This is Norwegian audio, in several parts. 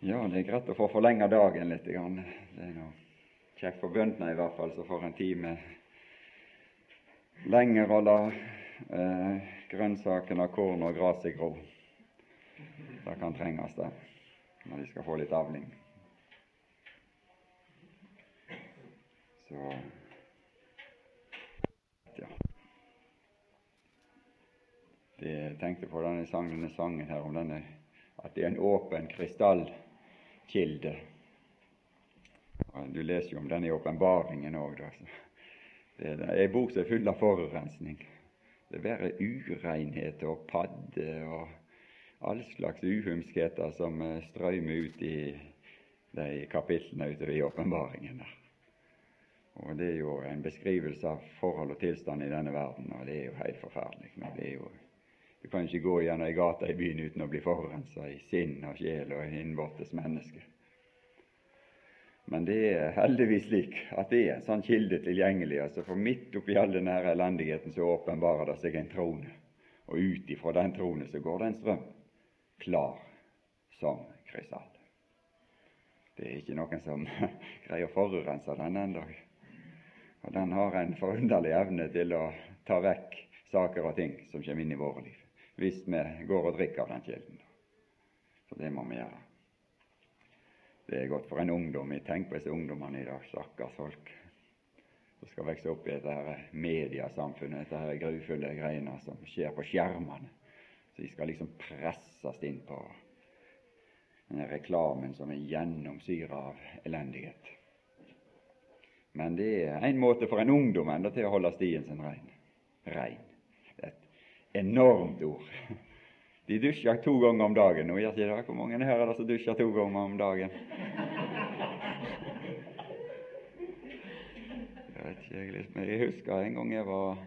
Ja, det er greit å få forlenga dagen litt. Det er noe kjekt for bøndene i hvert fall, så får en tid med lenger å la eh, grønnsakene, korn og gresset gro. Det kan trenges det når de skal få litt avling. Så ja. Det jeg tenkte på denne sangen, denne sangen her om denne, at det er en åpen krystall kilde. Du leser jo om denne åpenbaringen òg. Det er ei bok som er full av forurensning. Det er bare urenhet og padde og all slags uhumskheter som eh, strømmer ut i de kapitlene utover i åpenbaringen. Og Det er jo en beskrivelse av forhold og tilstand i denne verden, og det er jo helt forferdelig. Men Det er jo, du kan ikke gå gjennom ei gate i byen uten å bli forurensa i sinn og sjel og innvortes menneske. Men det er heldigvis slik at det er en sånn kilde tilgjengelig. altså For midt oppi all denne elendigheten så åpenbarer det seg en trone, og ut ifra den trone så går det en strøm, klar som krystall. Det er ikke noen som greier å forurense den ennå. Og den har en forunderlig evne til å ta vekk saker og ting som kommer inn i våre liv, hvis vi går og drikker av den kilden. Så det må vi gjøre. Det er godt for en ungdom. Jeg tenker på disse ungdommene i dag, stakkars folk, som skal vokse opp i dette her mediasamfunnet, dette her grufulle greiene som skjer på skjermene. Så de skal liksom presses inn på denne reklamen som er gjennomsyra av elendighet. Men det er en måte for en ungdom enda til å holde stien sin rein. Rein. Enormt ord. De dusjer to ganger om dagen. Gjør ikke det. Hvor mange her er det som dusjer to ganger om dagen? Jeg vet ikke, jeg, jeg husker en gang jeg var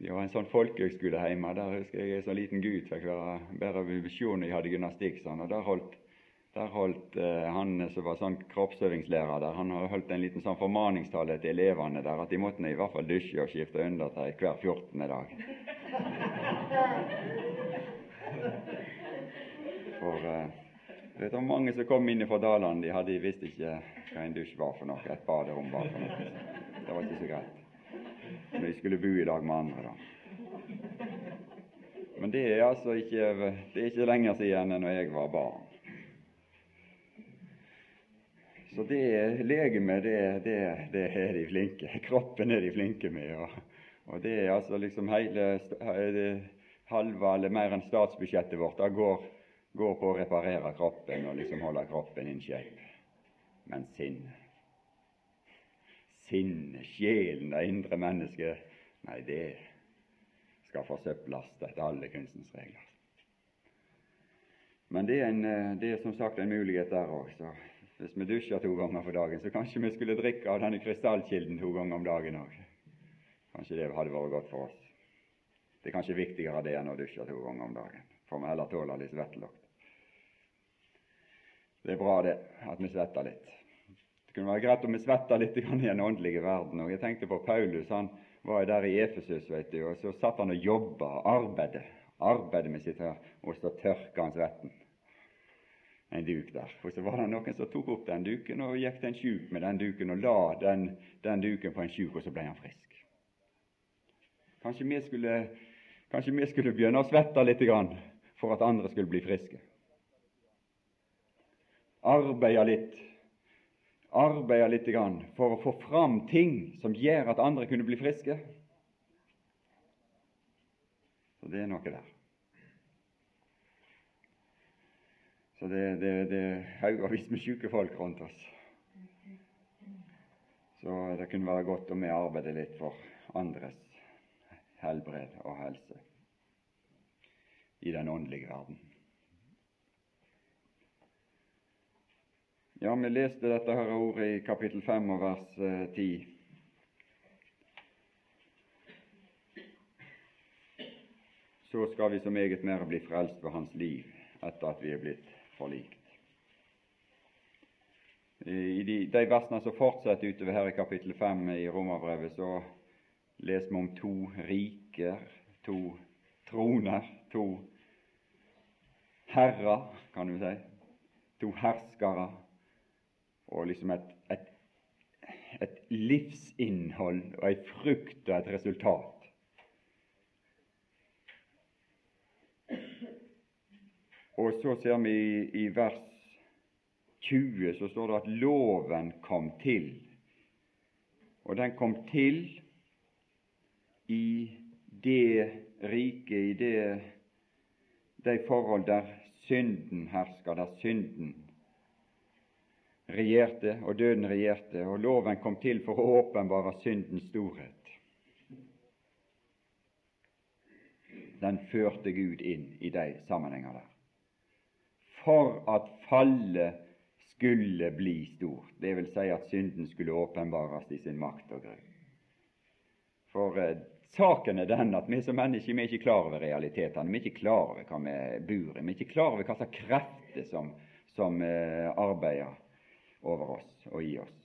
vi var en sånn folkehøgskole hjemme. Der husker jeg en sånn liten gutt fikk være bare ved visjonen jeg hadde gymnastikk. Sånn, og Der holdt, der holdt eh, han som var sånn kroppsøvingslærer der, han holdt en liten sånn formaningstale til elevene der at de måtte i hvert fall dusje og skifte undertøy hver 14. dag. For uh, vet var mange som kom inn fra dalene, de hadde visste ikke hva en dusj var for noe, et baderom var for noe. Det var ikke så greit. Men de skulle bo i lag med andre, da. Men det er altså ikke, det er ikke lenger siden enn når jeg var barn. Så det legemet, det, det, det, er de flinke. Kroppen er de flinke med. Og, og det er altså liksom hele halve eller mer enn statsbudsjettet vårt går, går, på å reparere kroppen og liksom holde kroppen in shape. Men sinnet Sinnet, sjelen, det indre mennesket Nei, det skal forsøples etter alle kunstens regler. Men det er, en, det er som sagt en mulighet der òg. Hvis vi dusjer to ganger for dagen, så kanskje vi skulle drikke av denne krystallkilden to ganger om dagen òg. Kanskje det hadde vært godt for oss. Det er kanskje viktigere det enn å dusje to ganger om dagen. Får vi heller tåle litt svettelukt. Det er bra det, at vi svetter litt. Det kunne være greit om vi svetta litt i den åndelige verden. Og jeg tenkte på Paulus. Han var der i Efesus, vet du, og så satt han og jobba, arbeidet. Arbeidet med sitt her, og så tørka han svetten. Duk der. Og så var det noen som tok opp den duken og gikk til en sjuk med den duken og la den, den duken på en sjuk, og så ble han frisk. Kanskje vi skulle Kanskje vi skulle begynne å svette litt for at andre skulle bli friske. Arbeide litt. Arbeide litt for å få fram ting som gjør at andre kunne bli friske. Så det er noe der. Så det, det, det haugevis med syke folk rundt oss. Så det kunne være godt om vi arbeider litt for andres helbred og helse i den åndelige verden. Ja, vi leste dette her ordet i kapittel 5 og vers 10. Eh, Så skal vi så meget mer bli frelst ved Hans liv etter at vi er blitt forlikt. I de, de versene som fortsetter utover her i kapittel 5 i Romerbrevet, så leser vi om to riker, to troner, to herrer, kan du si. to herskere og liksom et, et, et livsinnhold og ei frukt og et resultat. Og så ser vi i, i vers 20 så står det at loven kom til. Og den kom til i det riket, i det, de forhold der synden hersker, der synden regjerte og døden regjerte, og loven kom til for å åpenbare syndens storhet. Den førte Gud inn i de sammenhenger der. For at fallet skulle bli stort, det vil si at synden skulle åpenbares i sin makt og grunn. For eh, saken er den at vi som mennesker vi er ikke klar over realitetene. Vi er ikke klar over hva vi bor i. Vi er ikke klar over hva slags krefter som, som eh, arbeider over oss og i oss.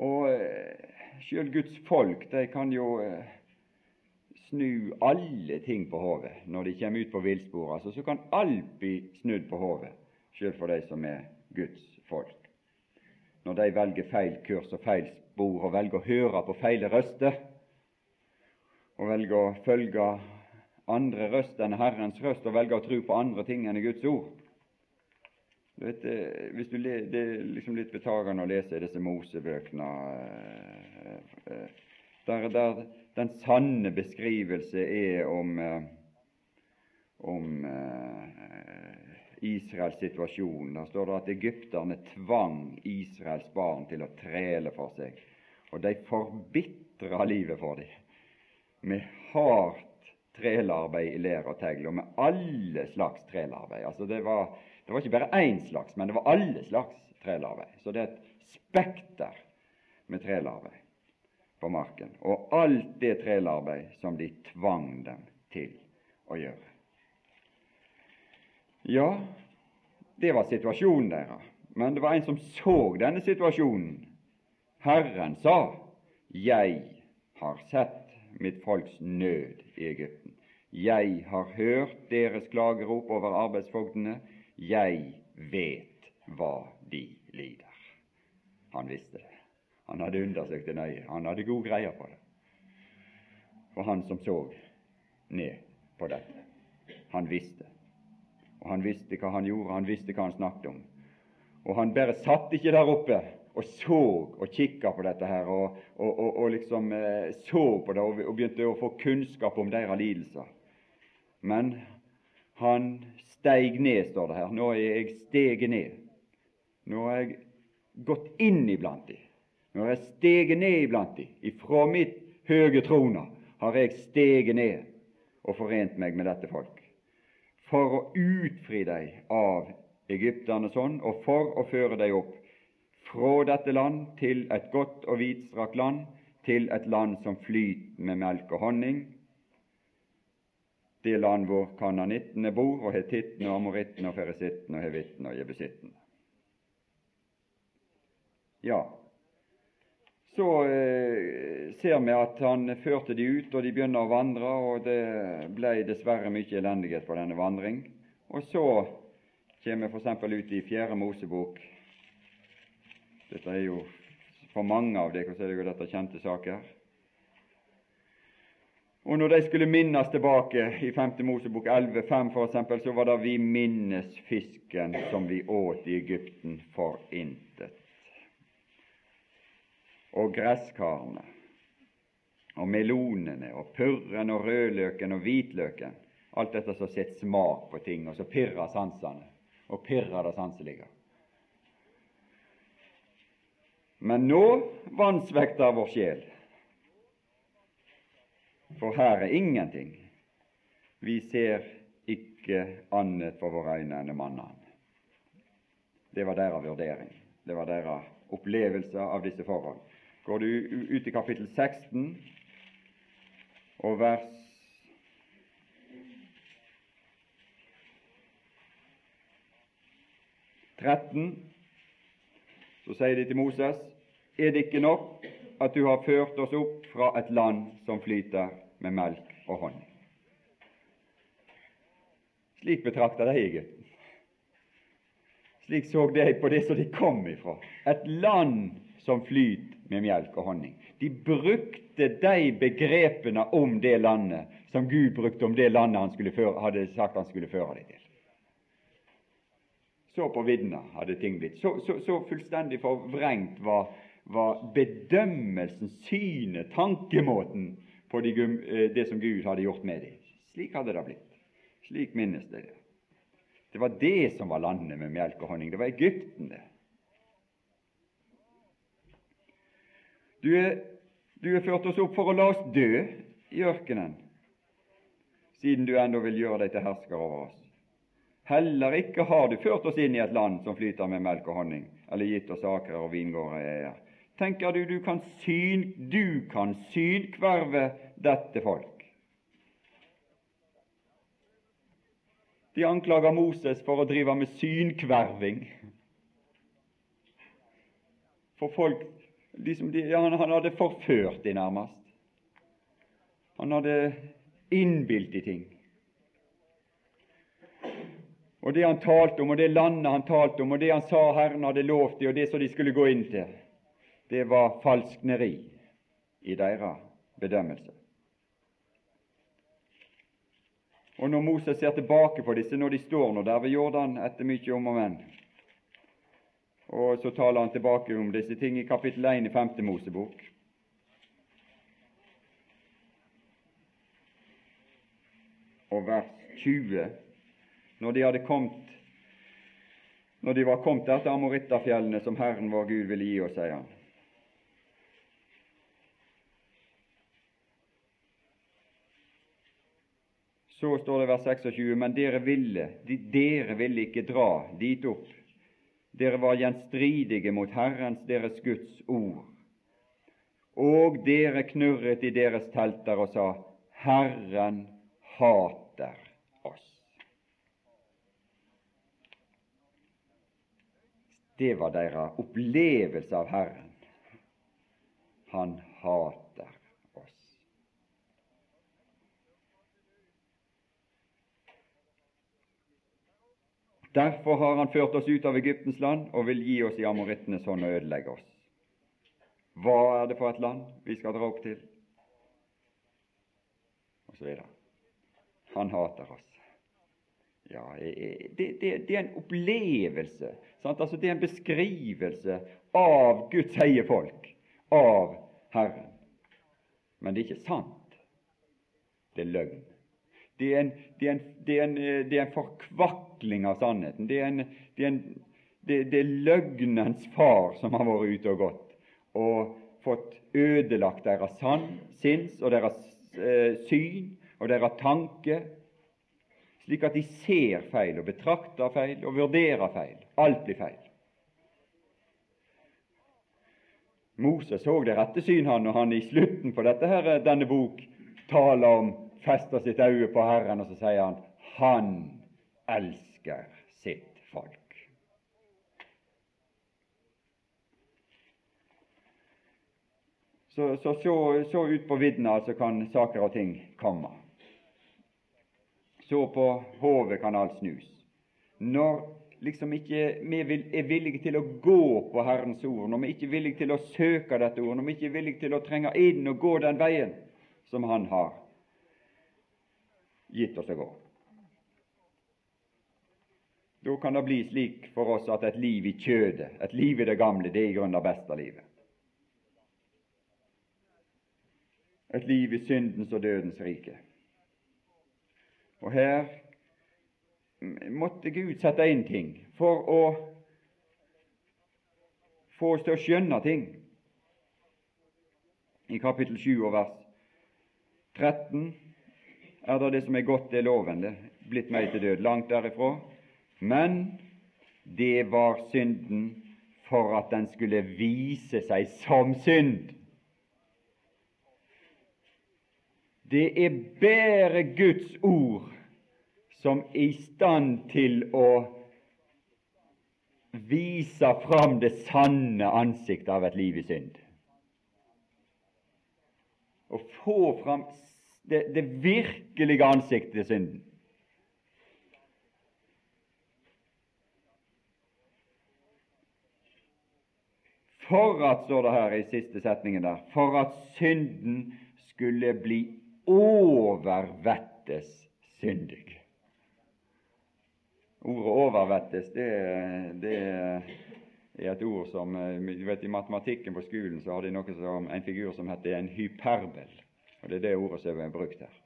Og eh, sjøl Guds folk de kan jo eh, snu alle ting på hodet når de kommer ut på villspor. Altså, så kan alt bli snudd på hodet, sjøl for de som er Guds folk. Når de velger feil kurs og feil spor og velger å høre på feil røster og velger å følge andre røst enn Herrens røst og velger å tro på andre ting enn Guds ord. Du vet, eh, hvis du Det er liksom litt betagende å lese disse Mosebøkene eh, eh, der, der den sanne beskrivelse er om, om Israels situasjon. Der står det at egypterne tvang Israels barn til å trele for seg, og de forbitra livet for dem med hardt trelarbeid i lær og tegl, og med alle slags trelarbeid. Altså det var, det var ikke bare én slags, men det var alle slags trelarbeid. Så det er et spekter med trelarbeid på marken. Og alt det trelarbeid som de tvang dem til å gjøre. Ja, det var situasjonen deres. Men det var en som så denne situasjonen. Herren sa, 'Jeg har sett mitt folks nød i Egypten. Jeg har hørt deres klagerop over arbeidsfogdene. Jeg vet hva de lider. Han visste det. Han hadde undersøkt det nøye. Han hadde god greie på det. For han som så ned på dette, han visste. Og han visste hva han gjorde, han visste hva han snakket om. Og han bare satt ikke der oppe og så og kikka på dette her, og, og, og, og liksom eh, så på det og, begynte å få kunnskap om deres lidelser. Men han steig ned, står det her. Nå er jeg steget ned. Nå har jeg gått inn iblant dem. Nå har jeg steget ned iblant dem. Ifra mitt høye trona har jeg steget ned og forent meg med dette folk. For å utfri dem av egypternes hånd, og for å føre dem opp fra dette land til et godt og vidstrakt land, til et land som flyter med melk og honning, det land hvor kananittene bor, og hetittene, og amorittene, og ferisittene, og hevittene og jebusittene. Ja, så eh, ser vi at han førte de ut, og de begynner å vandre, og det ble dessverre mye elendighet på denne vandring. Og så kommer vi f.eks. ut i Fjerde Mosebok, dette er jo for mange av dere så er det jo dette kjente saker. Og når de skulle minnes tilbake i 5. Mosebok 11,5 f.eks., så var det 'vi minnes fisken som vi åt i Egypten for intet'. Og gresskarene og melonene og purren og rødløken og hvitløken. Alt dette som setter smak på ting, og så pirrer sansene, og pirrer det sanselige. Men nå vansvekter vår sjel, for her er ingenting. Vi ser ikke annet for våre øyne enn mannen. Det var deres vurdering. Det var deres opplevelse av disse forhold. Går du ut i kapittel 16 og vers Tretten, så sier de til Moses er det ikke nok at du har ført oss opp fra et land som flyter med melk og honning. Slik betrakter de Egypten. Slik så de på det som de kom ifra. Et land som flyter med melk og honning. De brukte de begrepene om det landet som Gud brukte om det landet han føre, hadde sagt han skulle føre dem til. Så på vidda hadde ting blitt. Så, så, så fullstendig forvrengt var, var, bedømmelsen, synet, tankemåten på de, eh, det som Gud hadde gjort med dem. Slik hadde det blitt. Slik minnes de det. Det var det som var landet med melk og honning. Det var Egypten, det. Du er, du er ført oss opp for å la oss dø i ørkenen, siden du ennå vil gjøre deg til hersker over oss. Heller ikke har du ført oss inn i et land som flyter med melk og honning, eller gitt oss akrer og vingårder i eier. Tenker du du kan, syn, du kan synkverve dette folk? De anklager Moses for å drive med synkverving. For folk liksom de, ja, han, han, hadde forført de nærmest. Han hadde innbilt de ting. Og det han talte om, og det landet han talte om, og det han sa Herren hadde lovt dem, og det som de skulle gå inn til, det var falskneri i deres bedømmelse. Og når Moses ser tilbake på disse når de står nå der ved Jordan etter mye om og men, og så taler han tilbake om disse ting i kapittel 1 i 5. Mosebok. Og vers 20. Når de hadde kommet når de var kommet til Amorittafjellene som Herren vår Gud ville gi oss, sier han. Så står det vers 26.: Men dere ville, dere ville ikke dra dit opp. Dere var gjenstridige mot Herrens, deres Guds ord. Og dere knurret i deres telter og sa, Herren hater oss. Det var deres opplevelse av Herren. Han hater Derfor har han ført oss ut av Egyptens land og vil gi oss i amorittenes hånd og ødelegge oss. Hva er det for et land vi skal dra opp til? Og så videre. Han hater oss. Ja, det, det, det er en opplevelse. Altså, det er en beskrivelse av Guds eie folk, av Herren. Men det er ikke sant. Det er løgn. Det er en, det er en, det er en, eh, det er en forkvakling av sannheten. Det er, det, er løgnens far som har vært ute og gått og fått ødelagt deres sinns og deres eh, syn og deres tanke, slik at de ser feil og betrakter feil og vurderer feil. Alt blir feil. Moses så det rette syn han når han i slutten på dette her, denne bok taler om fester sitt øye på Herren, og så sier han han elsker sitt folk. Så, så, så, så ut på viddene altså kan saker og ting komme. Så på hovet kan alt snus. Når liksom ikke vi er villige til å gå på Herrens ord, når vi ikke er villige til å søke dette ord, når vi ikke er villige til å trenge inn og gå den veien som Han har, gitt oss å gå. Da kan det bli slik for oss at et liv i kjødet, et liv i det gamle, det er i grunnen det beste livet. Et liv i syndens og dødens rike. Og her måtte Gud sette inn ting for å få oss til å skjønne ting. I kapittel 7 og vers 13 er det det som er godt, det loven. Det er blitt meg til død. Langt derifra. Men det var synden for at den skulle vise seg som synd. Det er bare Guds ord som er i stand til å vise fram det sanne ansiktet av et liv i synd. Å få fram det, det virkelige ansiktet til synden. For at, står det her i siste setningen der, for at synden skulle bli overvettes syndig. Ordet 'overvettes' det, det er et ord som du vet, I matematikken på skolen så har de noe som, en figur som heter en hyperbel. Og Det er det ordet som er brukt her.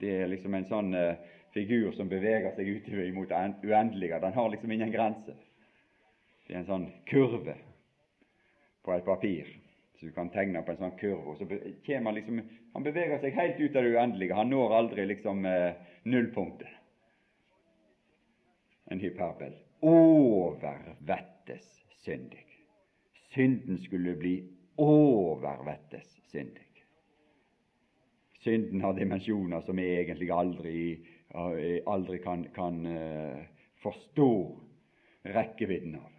Det er liksom en sånn eh, figur som beveger seg utover mot det uendelige. Den har liksom ingen grense. Det er en sånn kurve på et papir så du kan tegne på en sånn kurve. så kommer liksom, han beveger seg helt ut av det uendelige. Han når aldri liksom eh, nullpunktet. En hyperbel. Overvettes syndig. Synden skulle bli overvettes syndig. Synden har dimensjoner som vi egentlig aldri, aldri kan, kan uh, forstå rekkevidden av,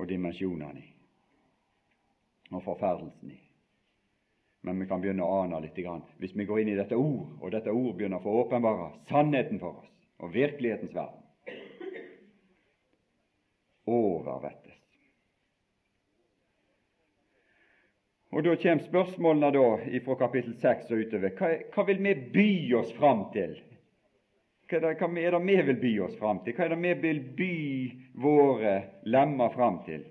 og dimensjonene i, og forferdelsen i. Men vi kan begynne å ane litt grann. hvis vi går inn i dette ord, og dette ord begynner å få åpenbare sannheten for oss og virkelighetens verden. Overvettes. Og Da kommer spørsmålene da fra kapittel 6 og utover. Hva, hva, vil vi by oss fram til? Hva er, det, hva er det vi vil by oss fram til? Hva er det vi vil by våre lemmer fram til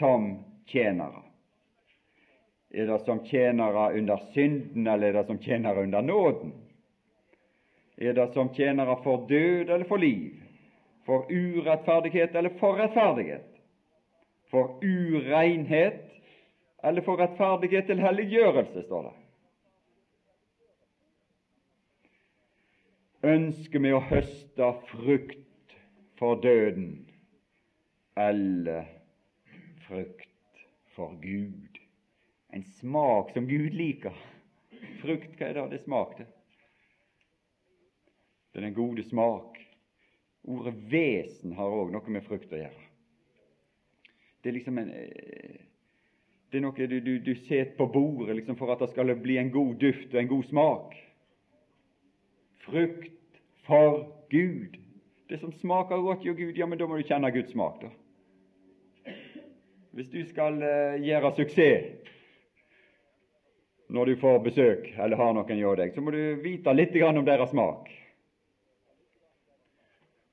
som tjenere? Er det som tjenere under synden, eller er det som tjenere under nåden? Er det som tjenere for død eller for liv? For urettferdighet eller for rettferdighet? For urenhet eller for rettferdighet til helliggjørelse, står det. Ønsker vi å høste frukt for døden eller frukt for Gud? En smak som Gud liker. Frukt, hva er det det smak til? Det er den gode smak. Ordet vesen har òg noe med frukt å gjøre. Det er liksom en eh, det er noe du, du, du setter på bordet liksom, for at det skal bli en god duft og en god smak. Frukt for Gud. Det som smaker godt jo Gud, ja, men da må du kjenne Guds smak, da. Hvis du skal uh, gjøre suksess når du får besøk eller har noen hos deg, så må du vite litt om deres smak.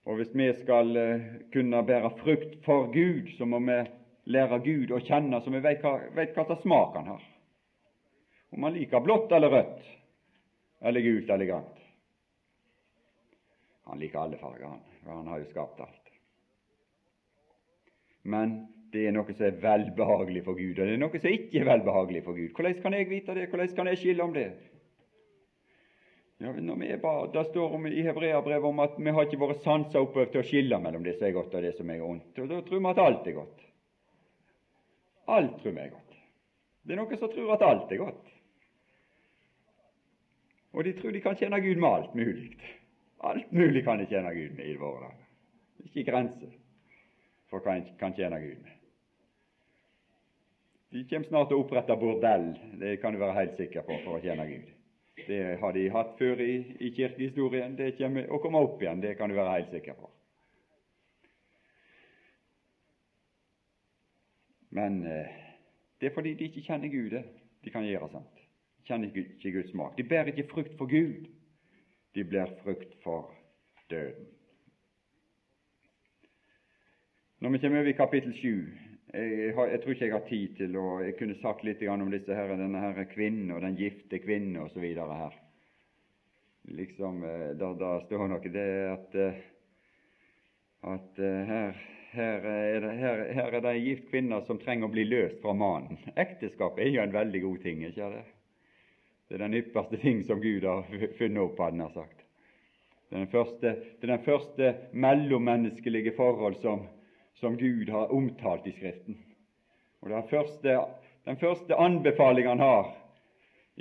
Og hvis vi skal uh, kunne bære frukt for Gud, så må vi lære Gud å kjenne, så vi vet hva, vet hva slags smak han har. Om han liker blått eller rødt, eller gult eller grønt. Han liker alle farger, han, han har jo skapt alt. Men det er noe som er velbehagelig for Gud, og det er noe som ikke er velbehagelig for Gud. Hvordan kan jeg vite det? Hvordan kan jeg skille om det? Ja, når vi er bare, Det står om, i Hebreabrevet om at vi har ikke våre sanser oppøvd til å skille mellom det som er godt og det som er ondt. Og Da tror vi at alt er godt. Alt tror vi er godt. Det er noen som tror at alt er godt. Og de tror de kan tjene Gud med alt mulig. Alt mulig kan de tjene Gud med i våre dager. Ikke grenser for hva en kan tjene Gud med. De kommer snart til å opprette bordell, det kan du være helt sikker på, for å tjene Gud. Det har de hatt før i, i kirkehistorien. Det kommer å komme opp igjen, det kan du være helt sikker på. Men eh, det er fordi de ikke kjenner Gud. De kan gjøre sånt. De kjenner ikke Guds smak. De bærer ikke frukt for Gud. De blir frukt for døden. Når vi kommer over i kapittel 7 jeg, har, jeg, tror ikke jeg har tid til å Jeg kunne sagt litt om disse her, denne her kvinnen og den gifte kvinne osv. her. Liksom, da, der, der står noe det at, eh, at her her er, det, her, her er det en gift kvinne som trenger å bli løst fra mannen. Ekteskap er jo en veldig god ting, ikke det? Det er den ypperste ting som Gud har funnet opp, hadde han sagt. Det er den første, det den første mellommenneskelige forhold som, som, Gud har omtalt i Skriften. Og Den første, den første anbefaling han har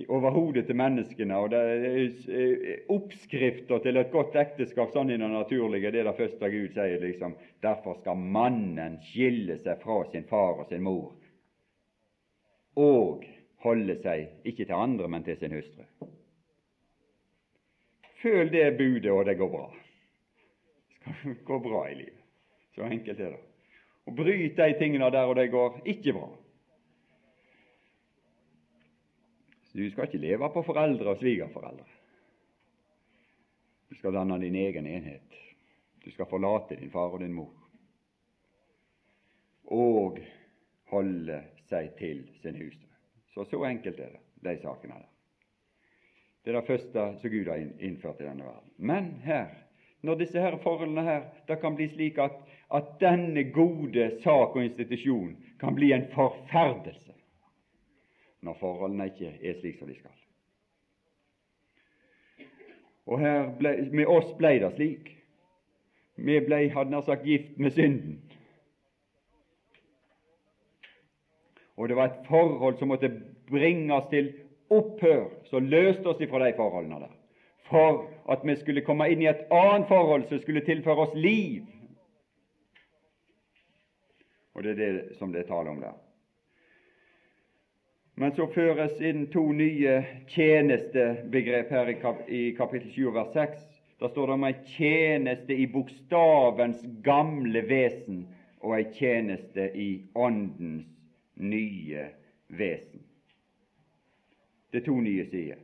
over hodet til menneskene. og det er Oppskrifter til et godt ekteskap sånn i det naturlige, det er det første Gud sier. liksom, Derfor skal mannen skille seg fra sin far og sin mor og holde seg ikke til andre, men til sin hustru. Føl det budet, og det går bra. Det skal gå bra i livet. Så enkelt er det. og Bryt de tingene der, og det går ikke bra. Så Du skal ikke leve på foreldre og svigerforeldre. Du skal danne din egen enhet. Du skal forlate din far og din mor og holde seg til sin hustru. Så så enkelt er det, de sakene der. Det er det første som Gud har innført i denne verden. Men her, når disse her forholdene her, det kan bli slik at, at denne gode sak og institusjon kan bli en forferdelse når forholdene ikke er slik som de skal. Og her ble, med oss ble det slik. Vi ble, hadde nær sagt, gift med synden. Og det var et forhold som måtte bringe oss til opphør, som løste oss ifra de forholdene der, for at vi skulle komme inn i et annet forhold som skulle tilføre oss liv. Og det er det som det er tale om der. Men så føres inn to nye tjenestebegrep her i kapittel 7 vers 6. Da står det om ei tjeneste i bokstavens gamle vesen og ei tjeneste i Åndens nye vesen. Det er to nye sider.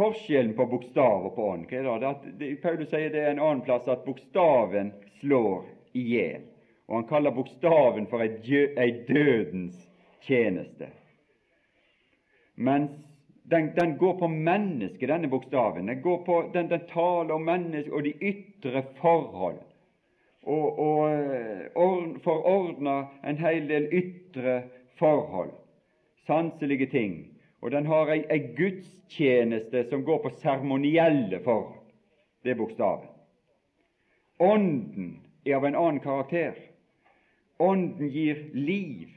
Forskjellen på bokstav og på ånd hva er det? det Paulus sier det er en annen plass at bokstaven slår i hjel. Og han kaller bokstaven for ei dødens tjeneste. Mens den, den, går på mennesket, denne bokstaven. Den, går på, den, den taler om mennesket og de ytre forhold. Og, og eh, forordner en hel del ytre forhold, sanselige ting og den har ei, ei gudstjeneste som går på seremonielle forhold. Det er bokstaven. Ånden er av en annen karakter. Ånden gir liv.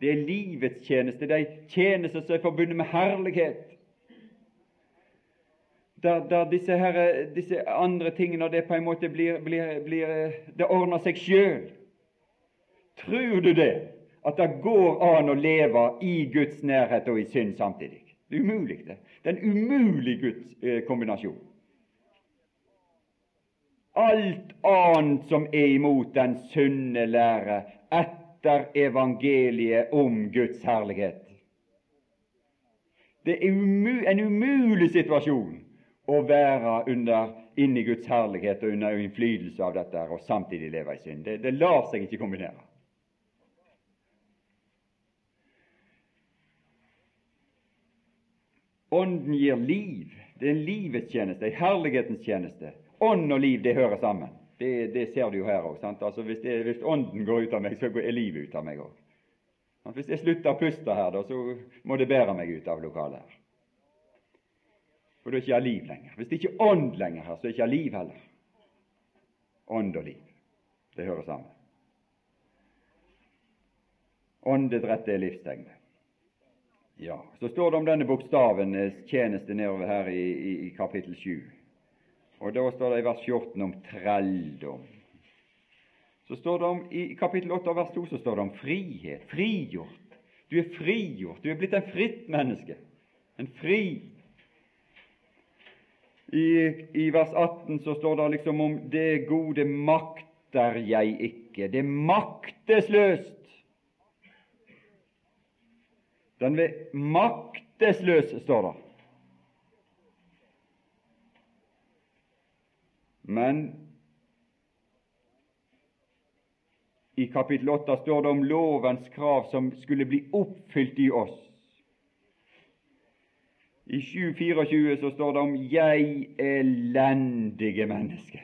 Det er livets tjeneste. Det ei tjeneste som er forbundet med herlighet. Der, der disse, her, disse, andre tingene det på en måte blir, blir, blir Det ordner seg sjøl. Tror du det? at det går an å leve i Guds nærhet og i synd samtidig. Det er umulig, det. Det er en umulig Guds eh, kombinasjon. Alt annet som er imot den sunne lære etter evangeliet om Guds herlighet. Det er en umulig situasjon å være under inni Guds herlighet og under innflytelse av dette og samtidig leve i synd. Det, det lar seg ikke kombinere. Ånden gir liv. Det er en livets tjeneste, en herlighetens tjeneste. Ånd og liv, det hører sammen. Det, det ser du jo her òg. Altså, hvis, hvis, Ånden går ut av meg, så er livet ut av meg òg. Hvis jeg slutter å puste her, da, så må det bære meg ut av lokalet her. For da er ikke jeg liv lenger. Hvis det ikke er ånd lenger her, så er ikke jeg liv heller. Ånd og liv, det hører sammen. Åndedrett er livstegnet. Ja, Så står det om denne bokstavenes tjeneste nedover her i, i, i kapittel 7. Og da står det i vers 14 om trelldom. Så står det om, I kapittel 8 vers 2 så står det om frihet. Frigjort. Du er frigjort. Du er blitt en fritt menneske. En fri. I, I vers 18 så står det liksom om 'det gode makter jeg ikke'. Det er maktesløst den ved maktesløs, står det. Men i kapittel 8 står det om lovens krav som skulle bli oppfylt i oss. I 7.24 så står det om 'jeg elendige menneske'.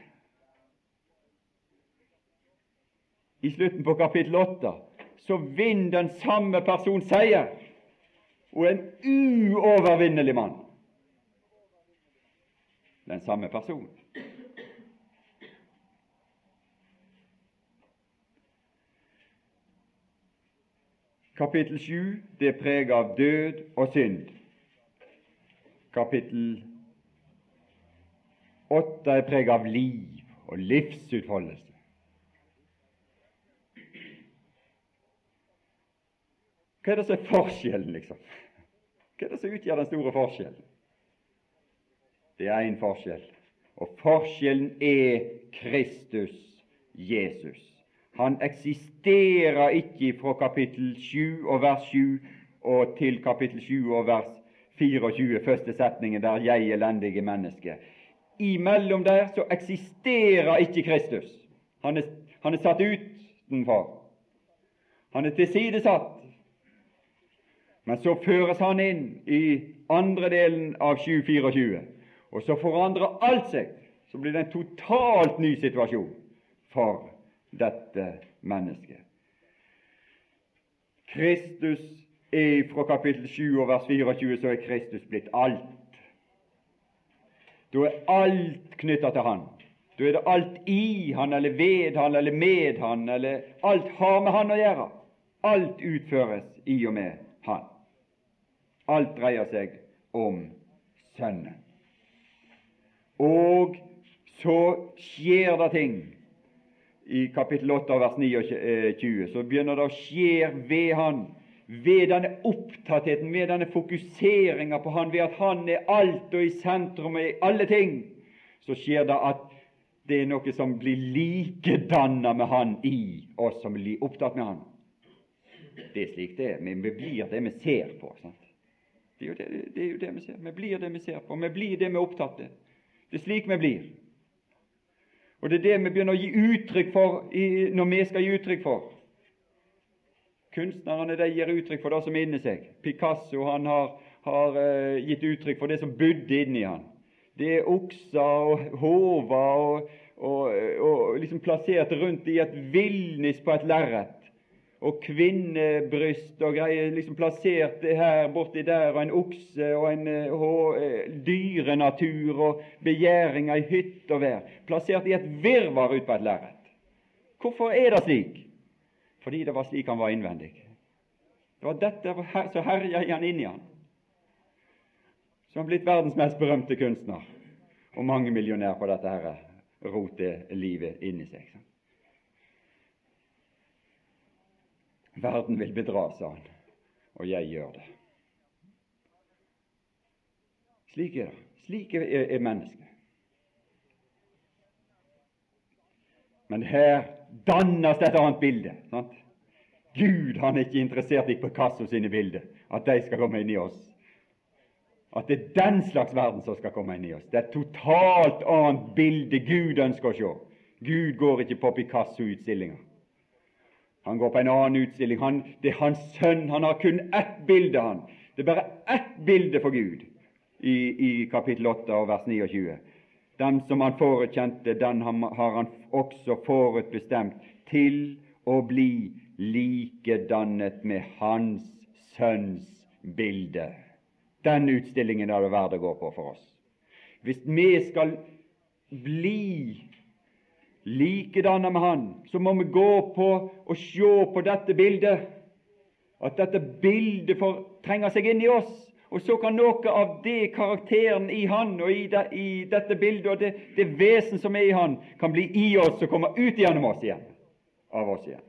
I slutten på kapittel 8 så vinner den samme person seier og en uovervinnelig mann. Den samme person. Kapittel 7 det er preget av død og synd. Kapittel 8 er preget av liv og livsutfoldelse. Hva er det som er forskjellen, liksom? Hva er det som utgjør den store forskjellen? Det er én forskjell, og forskjellen er Kristus Jesus. Han eksisterer ikke fra kapittel 7 og vers 7 og til kapittel 7 og vers 24, første setningen, der 'jeg elendige menneske'. Imellom der så eksisterer ikke Kristus. Han er, han er satt utenfor. Han er tilsidesatt. Men så føres han inn i andre delen av 724, og så forandrer alt seg. Så blir det en totalt ny situasjon for dette mennesket. Kristus er fra kapittel 7 og vers 24 så er Kristus blitt alt. Da er alt knytta til Han. Da er det alt i Han, eller ved Han, eller med Han, eller alt har med Han å gjøre. Alt utføres i og med Han. Alt dreier seg om Sønnen. Og så skjer det ting. I kapittel 8 vers 29 så begynner det å skje ved Han, ved denne opptattheten, ved denne fokuseringa på Han, ved at Han er alt og i sentrum og i alle ting, så skjer det at det er noe som blir likedanna med Han i oss som blir opptatt med Han. Det er slik det er. Men vi blir det vi ser på. Sant? Det er, det, det er, jo det, vi ser. Vi blir det vi ser på. Vi blir det vi er opptatt av. Det er slik vi blir. Og det er det vi begynner å gi uttrykk for når vi skal gi uttrykk for. Kunstnerne de gir uttrykk for det som er inni seg. Picasso han har, har uh, gitt uttrykk for det som bodde inni han. Det er okser og hoder og, og, og, liksom plassert rundt i et villnis på et lerret og kvinnebryst og greier liksom plassert her borti der, og en okse og en uh, dyrenatur og begjæringer i hytt og vær, plassert i et virvar ut på et lerret. Hvorfor er det slik? Fordi det var slik han var innvendig. Det var dette som herja i han inni han. Som har blitt verdens mest berømte kunstner, og mange millionær på dette her rotet livet inni seg. Sant? Verden vil bedra, sa han, og jeg gjør det. Slik er det. Slik er, er mennesket. Men her dannes det et annet bilde. Sant? Gud han er ikke interessert i Picasso sine bilder, at de skal komme inn i oss. At det er den slags verden som skal komme inn i oss. Det er et totalt annet bilde Gud ønsker å se. Gud går ikke på Picasso-utstillinger. Han går på en annen utstilling. Han, det er hans sønn. Han har kun ett bilde. han. Det er bare ett bilde for Gud i, i kapittel 8 og vers 29. Den som han forutkjente, den har han også forutbestemt til å bli likedannet med hans sønns bilde. Den utstillingen er det verdt å gå på for oss. Hvis vi skal bli likedanna med Han, så må vi gå på og se på dette bildet. At dette bildet får trenge seg inn i oss. Og så kan noe av det karakteren i Han og i, det, i dette bildet og det, det, vesen som er i Han, kan bli i oss og komme ut gjennom oss igjen. Av oss igjen.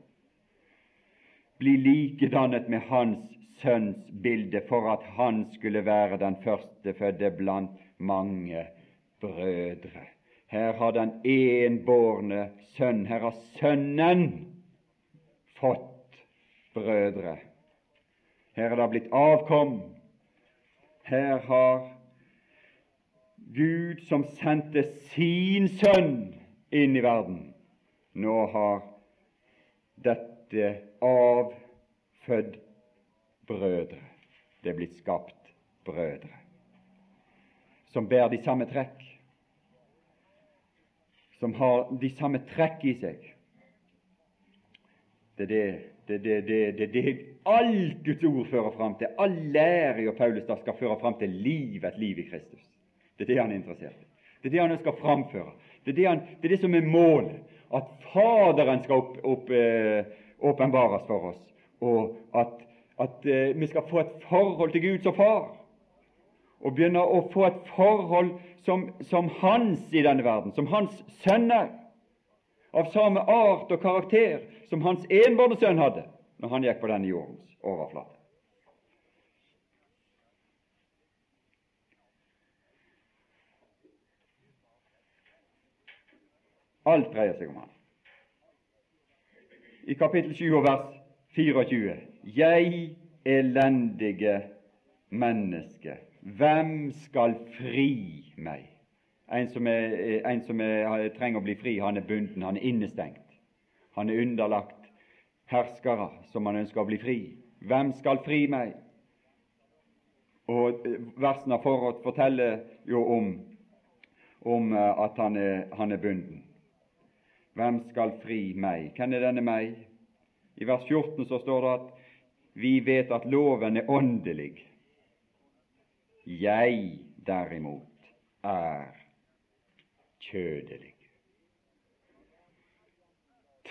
Bli likedannet med Hans Sønns bilde for at Han skulle være den førstefødte blant mange brødre. Her har den enbårne sønn, her har Sønnen fått brødre. Her er det blitt avkom. Her har Gud, som sendte sin sønn inn i verden, nå har dette avfødt brødre. Det er blitt skapt brødre som bærer de samme trekk som har de samme trekk i seg. Det er det, det, det, det, det, alt Guds ord fører fram til. All lære og Paulus da skal føre fram til liv, et liv i Kristus. Det er det han er interessert i. Det er det han skal framføre. Det er det, han, det er det som er målet. At Faderen skal eh, åpenbares for oss, og at, at eh, vi skal få et forhold til Gud som far og begynner å få et forhold som, som hans i denne verden, som hans sønner, av samme art og karakter som hans enbårne sønn hadde når han gikk på denne jordens overflate. Alt dreier seg om han. i kapittel 7 og vers 24. Jeg elendige menneske, hvem skal fri meg? En som, er, en som er, trenger å bli fri, han er bunden, han er innestengt. Han er underlagt herskere som han ønsker å bli fri. Hvem skal fri meg? Og eh, versene forut forteller jo om, om eh, at han er, han er bunden. Hvem skal fri meg? Hvem er denne meg? I vers 14 så står det at vi vet at loven er åndelig. Jeg derimot er kjødelig.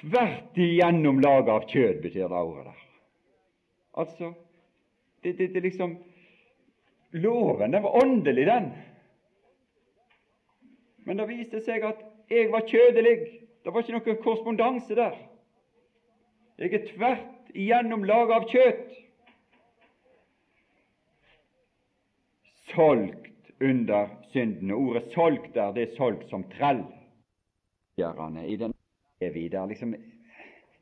Tvert igjennom laget av kjød, betyr det ordet der. Altså, det, det, det liksom Loven den var åndelig, den. Men det viste seg at jeg var kjødelig. Det var ikke noen korrespondanse der. Jeg er tvert igjennom laget av kjøtt. Solgt under syndene. Ordet 'solgt' der, det er solgt som trell. I den er vi der liksom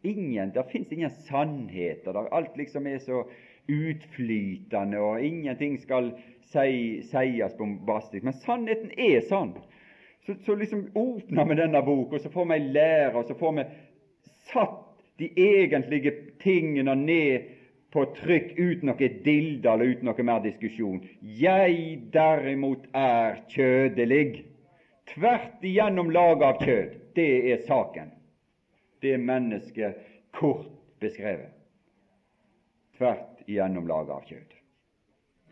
ingen, Det fins ingen sannheter. Der alt liksom er så utflytende, og ingenting skal sies bombastisk. Men sannheten er sånn. Så, så liksom åpner vi denne boka, og så får vi lære, og så får vi satt de egentlige tingene ned på trykk uten noe dilldall og uten noe mer diskusjon. Jeg derimot er kjødelig. Tvert igjennom laget av kjød. Det er saken. Det er mennesket kort beskrevet. Tvert igjennom laget av kjød.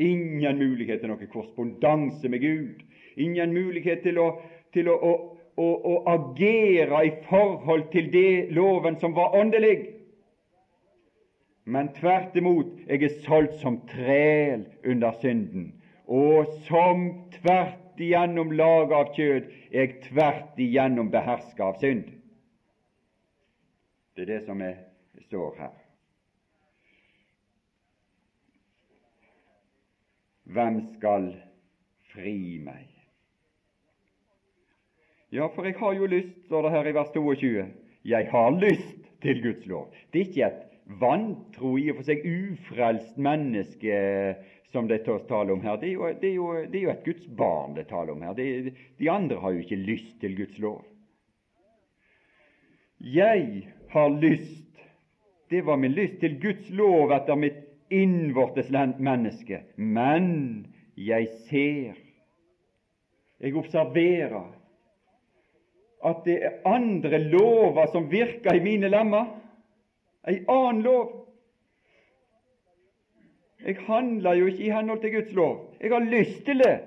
Ingen mulighet til noe korrespondanse med Gud. Ingen mulighet til å til å, å, å agere i forhold til det loven som var åndelig. Men tvert imot, jeg er solgt som træl under synden, og som tvert igjennom laget av kjød er jeg tvert igjennom beherska av synd. Det er det som er, står her. Hvem skal fri meg? Ja, for jeg har jo lyst, står det her i vers 22. Jeg har lyst til Guds lov. Det er ikke et vantro, i og for seg ufrelst menneske som det taler om her. Det er, jo, det, er jo, det er jo, et Guds barn det taler om her. Det, de andre har jo ikke lyst til Guds lov. Jeg har lyst, det var min lyst, til Guds lov etter mitt innvortes menneske. Men jeg ser, jeg observerer at det er andre lover som virker i mine lemmer. Ei annen lov. Jeg handler jo ikke i henhold til Guds lov. Jeg har lyst til det.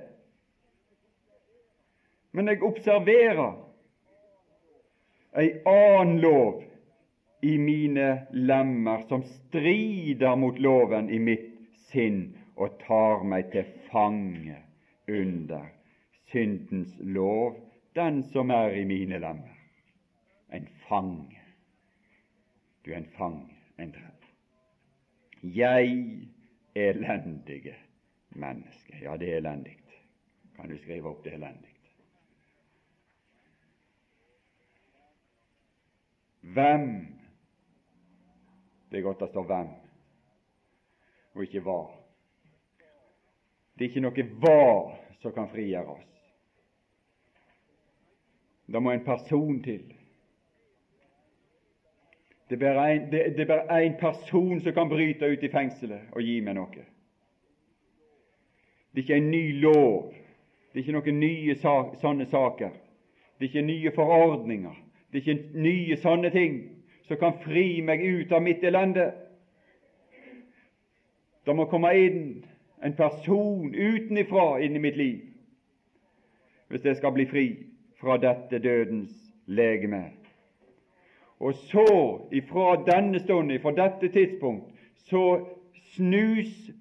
Men jeg observerer ei annen lov i mine lemmer som strider mot loven i mitt sinn og tar meg til fange under syndens lov den som er i mine lemmer. En fange. Du er en fange, en drev. Jeg elendige menneske. Ja, det er elendig. Kan du skrive opp det elendig? Hvem Det er godt det står 'hvem' og ikke 'hva'. Det er ikke noe 'hva' som kan frigjøre oss. Det må en person til. Det er bare en person som kan bryte ut i fengselet og gi meg noe. Det er ikke en ny lov. Det er ikke noen nye sånne saker. Det er ikke nye forordninger. Det er ikke nye sånne ting som kan fri meg ut av mitt elende. Det må komme inn en person utenifra inn i mitt liv hvis jeg skal bli fri fra dette dødens legeme. Og så, ifra denne stund, ifra dette tidspunkt, så snus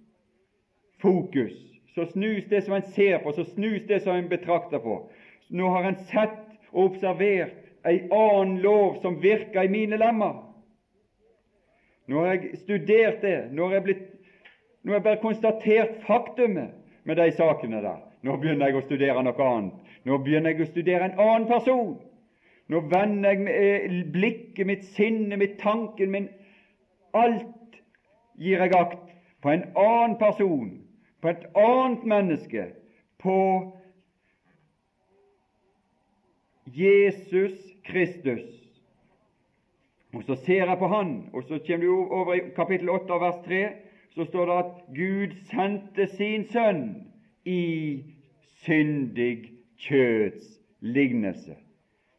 fokus. Så snus det som en ser på, så snus det som en betrakter på. Nå har en sett og observert ei annen lov som virker i mine lemmer. Nå har jeg studert det. Nå har jeg, blitt, nå har jeg bare konstatert faktumet med de sakene der. Nå begynner jeg å studere noe annet. Nå begynner jeg å studere en annen person Nå vender jeg med blikket mitt, sinnet mitt, tanken min Alt gir jeg akt på en annen person, på et annet menneske, på Jesus Kristus. Og Så ser jeg på Han, og så kommer du over i kapittel 8 vers 3, så står det at Gud sendte sin sønn i syndig kjøds lignelse.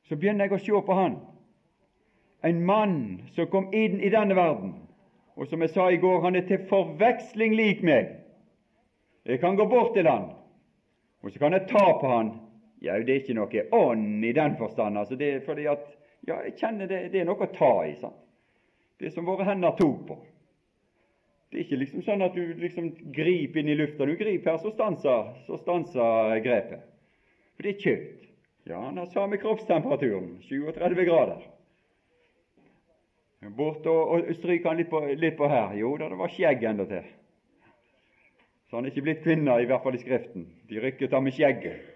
Så begynner jeg å se på han. En mann som kom inn i denne verden, og som jeg sa i går, han er til forveksling lik meg. Jeg kan gå bort til han, og så kan jeg ta på han. Ja, det er ikke noe ånd i den forstand. Altså det er fordi at ja, jeg kjenner det, det er noe å ta i. sant? Det som våre hender tok på. Det er ikke liksom sånn at du liksom griper inn i lufta. Du griper her, så stanser, så stanser grepet. For det er kjøtt. Ja, han har samme kroppstemperaturen, 37 grader. Bort og, og stryker han litt på, litt på, her. Jo da, det var skjegg endatil. Så han er ikke blitt kvinne, i hvert fall i Skriften. De rykket ham med skjegget.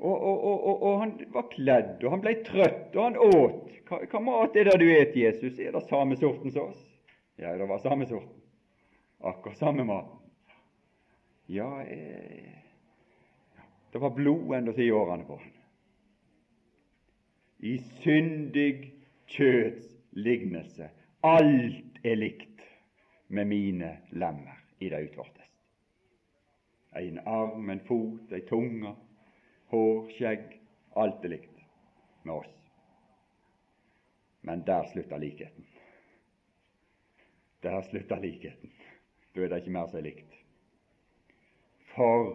Og, og, og, han var kledd, og han ble trøtt, og han åt. Hva, hva mat er det du et, Jesus? Er det samme sorten som oss? Ja, det var samme sorten. Akkurat samme maten. Ja, eh, det var blod endatil i årene på han. I syndig kjøds lignelse. Alt er likt med mine lemmer i det utvortes. En arm, en fot, ei tunge, hår, skjegg alt er likt med oss. Men der slutter likheten. Der slutter likheten. Da er det ikke mer som er likt. For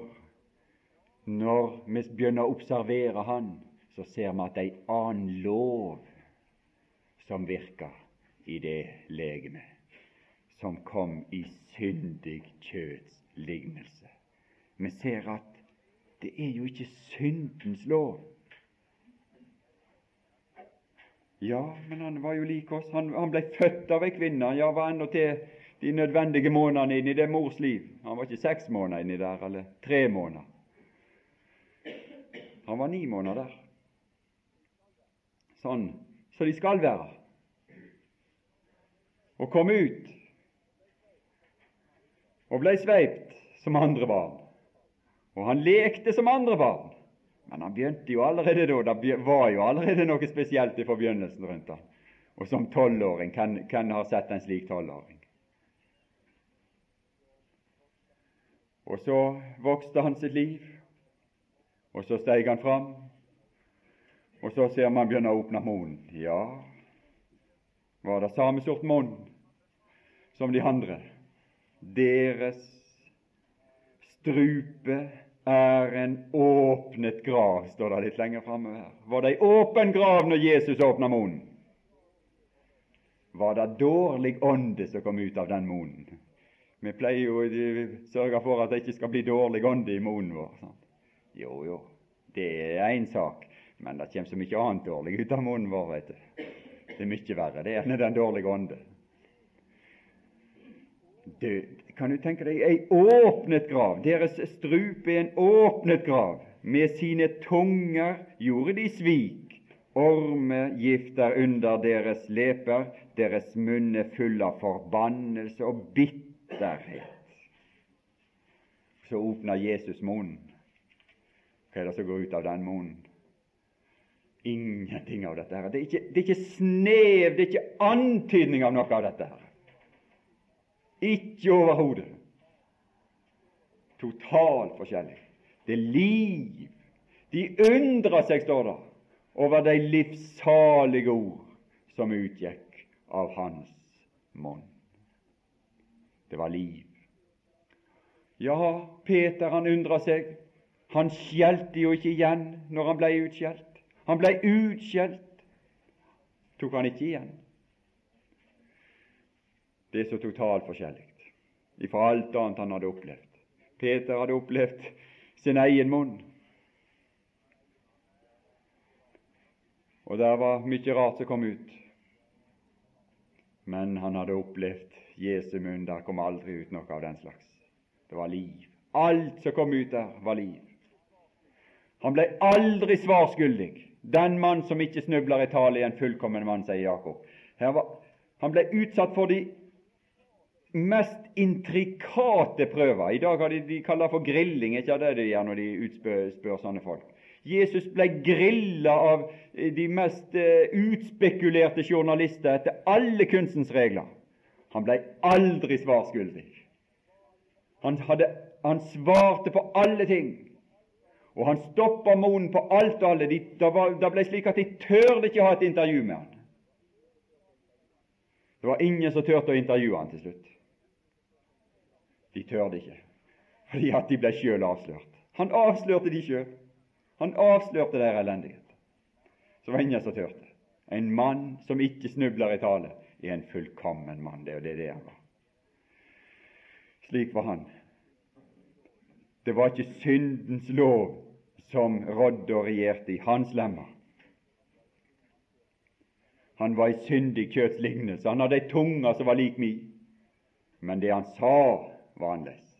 når vi begynner å observere Han, så ser vi at det er en annen lov som virker i det legemet som kom i syndig kjøds lignelse. Vi ser at det er jo ikke syndens lov. Ja, men han var jo lik oss. Han, han ble født av ei kvinne. Ja, var ennå til de nødvendige månedene inn i det mors liv. Han var ikke seks måneder inni der, eller tre måneder. Han var ni måneder der. Sånn så de skal være. Og kom ut og blei sveipt som andre barn. Og han lekte som andre barn. Men han begynte jo allerede da. Det var jo allerede noe spesielt i forbegynnelsen rundt ham. Og som tolvåring, hvem har sett en slik tolvåring? Og så vokste han sitt liv, og så steg han fram, og så ser man begynne å åpne munnen. Ja, var det samme sort munn som de andre. Deres strupe er en åpnet grav, står det litt lenger framme her. Var det ei åpen grav når Jesus åpna munnen? Var det dårlig ånde som kom ut av den munnen? Vi pleier jo å sørge for at det ikke skal bli dårlig ånde i munnen vår. Sant? Jo, jo, det er én sak, men det kommer så mye annet dårlig ut av munnen vår. vet du. Det er mye verre det enn den dårlige ånde. Død. Kan du tenke deg ei åpnet grav? Deres strupe er en åpnet grav. Med sine tunger gjorde de svik. Ormegifter under deres leper. Deres munn er full av forbannelse og bitterhet bitterhet. Så åpner Jesus munnen. Hva er det som går ut av den munnen? Ingenting av dette. her. Det er ikke, det er ikke snev, det er ikke antydning av noe av dette. her. Ikke overhodet. Totalt forskjellig. Det er liv. De undrer seg, står det, over de livssalige ord som utgikk av hans munn. Det var liv. Ja, Peter han undra seg. Han skjelte jo ikke igjen når han blei utskjelt. Han blei utskjelt, tok han ikke igjen. Det er så totalt forskjellig ifra alt annet han hadde opplevd. Peter hadde opplevd sin egen munn. Og der var mye rart som kom ut. Men han hadde opplevd Jesu munn. Der kom aldri ut noe av den slags. Det var liv. Alt som kom ut der, var liv. Han ble aldri svarskyldig. Den mann som ikke snubler i tale, er en fullkommen mann, sier Jakob. Var, han ble utsatt for de mest intrikate prøver. I dag har de, de kaller det for grilling, ikke det de gjør når de utspør spør sånne folk. Jesus ble grilla av de mest uh, utspekulerte journalister etter alle kunstens regler. Han ble aldri svarskyldig. Han, hadde, han svarte på alle ting. Og han stoppa munnen på alt og alle. De, det, var, det ble slik at de tørde ikke ha et intervju med han. Det var ingen som turte å intervjue han til slutt. De tørde ikke, fordi at de ble sjøl avslørt. Han avslørte de sjøl. Han avslørte deres elendighet. Så var ingen som turte. En mann som ikke snubler i tale, er en fullkommen mann. Det er det, han var. Slik var han. Det var ikke syndens lov som rådde og regjerte i hans lemmer. Han var i syndig kjøtts lignelse. Han hadde ei tunge som var lik mi. Men det han sa, var annerledes.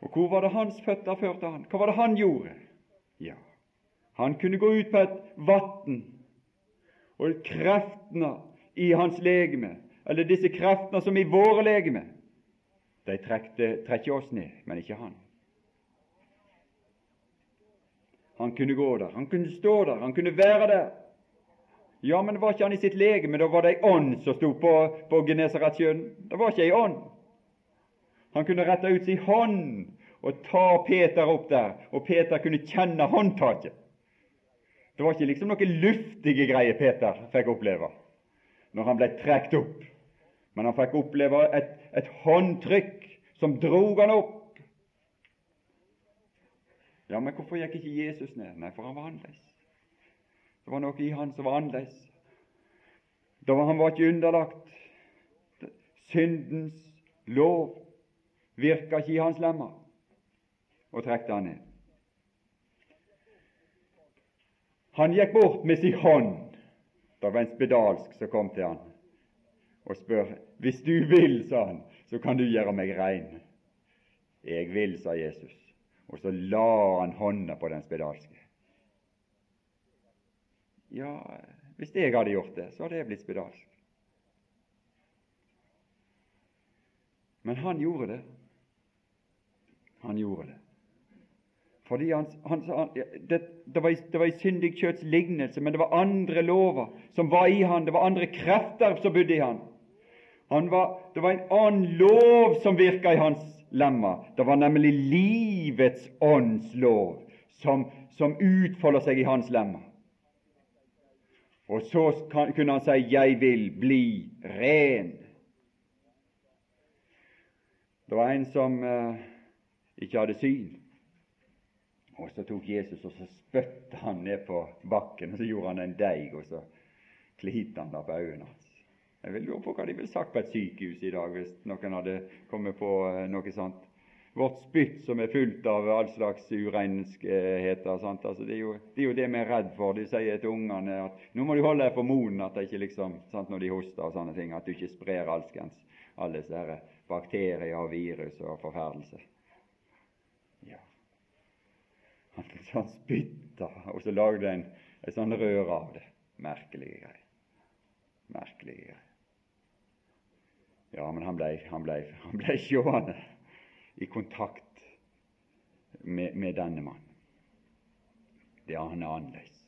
Og hvor var det hans føtter førte han? Hva var det han gjorde? Ja, han kunne gå ut på et vann, og kreftene i hans legeme, eller disse kreftene som i våre legeme, de trekker oss ned, men ikke han. Han kunne gå der, han kunne stå der, han kunne være der. Ja, men det var ikke han i sitt legeme, da var det ei ånd som sto på, på Genesaretsjøen. Det var ikke ei ånd. Han kunne rette ut sin hånd og ta Peter opp der, og Peter kunne kjenne håndtaket. Det var ikke liksom noe luftige greier Peter fikk oppleve når han ble trukket opp, men han fikk oppleve et, et håndtrykk som drog han opp. Ja, men hvorfor gikk ikke Jesus ned? Nei, for han var annerledes. Det var noe i han som var annerledes. Da var han var ikke underlagt syndens lov. Virka ikke i hans lemmer og trekte han ned. Han gikk bort med sin hånd. Det var en spedalsk som kom til han og spør. 'Hvis du vil', sa han, 'så kan du gjøre meg rein.' 'Jeg vil', sa Jesus, og så la han hånda på den spedalske. Ja, hvis jeg hadde gjort det, så hadde jeg blitt spedalsk. Men han gjorde det. Han gjorde det. Fordi han, han, han, det, det, var det var i syndig kjøtts lignelse, men det var andre lover som var i han, det var andre krefter som bodde i han. han var, det var en annen lov som virka i hans lemmer. Det var nemlig livets ånds lov som, som utfolder seg i hans lemmer. Og så kunne han si 'Jeg vil bli ren'. Det var en som eh, ikke hadde syn. Og så tok Jesus og så spytta han ned på bakken, og så gjorde han en deig, og så klinte han der på øynene hans. Jeg vil lure på hva de ville sagt på et sykehus i dag hvis noen hadde kommet på uh, noe sånt vårt spytt som er fullt av all slags urenskheter. Altså, det, er jo, det, er jo, det vi er redd for. De sier til ungene at nå må du holde deg for monen at det ikke liksom, sant, når de hoster og sånne ting, at du ikke sprer alskens alle disse bakterier og virus og forferdelse. Ja. Han, han spytta, og så lagde en ei sånn rør av det. Merkelige greier. Merkelige greier. Ja, men han blei han ble, han ble sjående i kontakt med, med denne mannen. Det er han annerledes.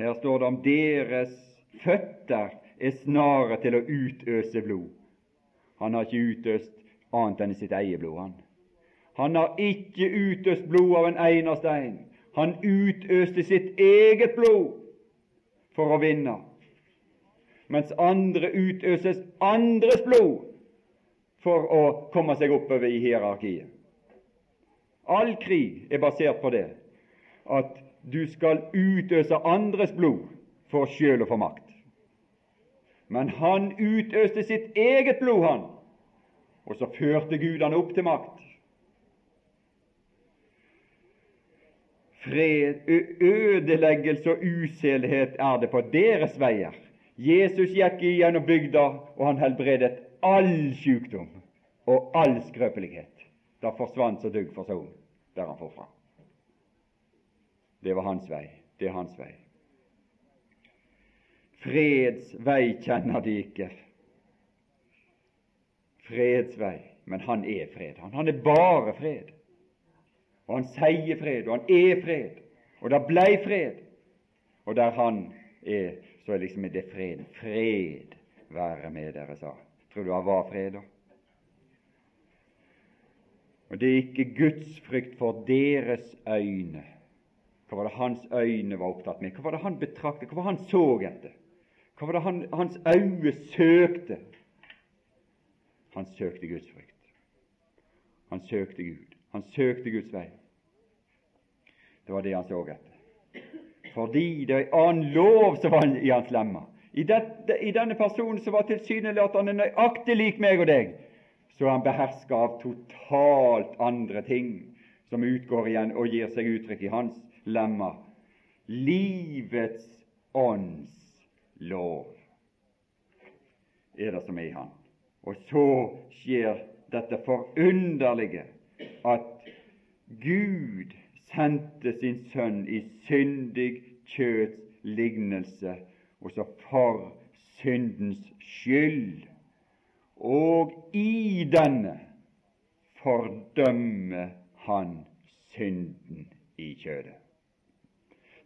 Her står det om deres føtter er snare til å utøse blod. Han har ikke utøst annet enn sitt eget blod. Han Han har ikke utøst blod av en eneste en. Han utøste sitt eget blod for å vinne, mens andre utøses andres blod for å komme seg oppover i hierarkiet. All krig er basert på det at du skal utøse andres blod for sjøl å få makt. Men han utøste sitt eget blod, han, og så førte Gud han opp til makt. Fred, ødeleggelse og uselhet er det på deres veier. Jesus gikk igjennom bygda, og han helbredet all sykdom og all skrøpelighet. Da forsvant så dugg for solen der han får fram. Det var hans vei. Det er hans vei. Freds vei kjenner de ikke. Freds vei. Men han er fred. Han, han er bare fred. Og han sier fred, og han er fred. Og det blei fred. Og der han er, så er liksom det freden. Fred være med dere, sa Tror du han var fred, da? Og det er ikke Guds frykt for deres øyne. Hva var det hans øyne var opptatt med? Hva var det han betraktet? Hva var det han så etter? Hva var det han, hans øyne søkte? Han søkte Guds frykt. Han søkte Gud. Han søkte Guds vei. Det var det han så etter. Fordi det er en annen lov som var i hans lemmer. I, dette, I, denne personen som var tilsynelatende nøyaktig lik meg og deg, så er han beherska av totalt andre ting som utgår igjen og gir seg uttrykk i hans lemmer. Livets ånds lov er det som er i han. Og så skjer dette forunderlige at Gud sendte sin sønn i syndig kjøts lignelse, og så for syndens skyld. Og i denne fordømmer han synden i kjødet.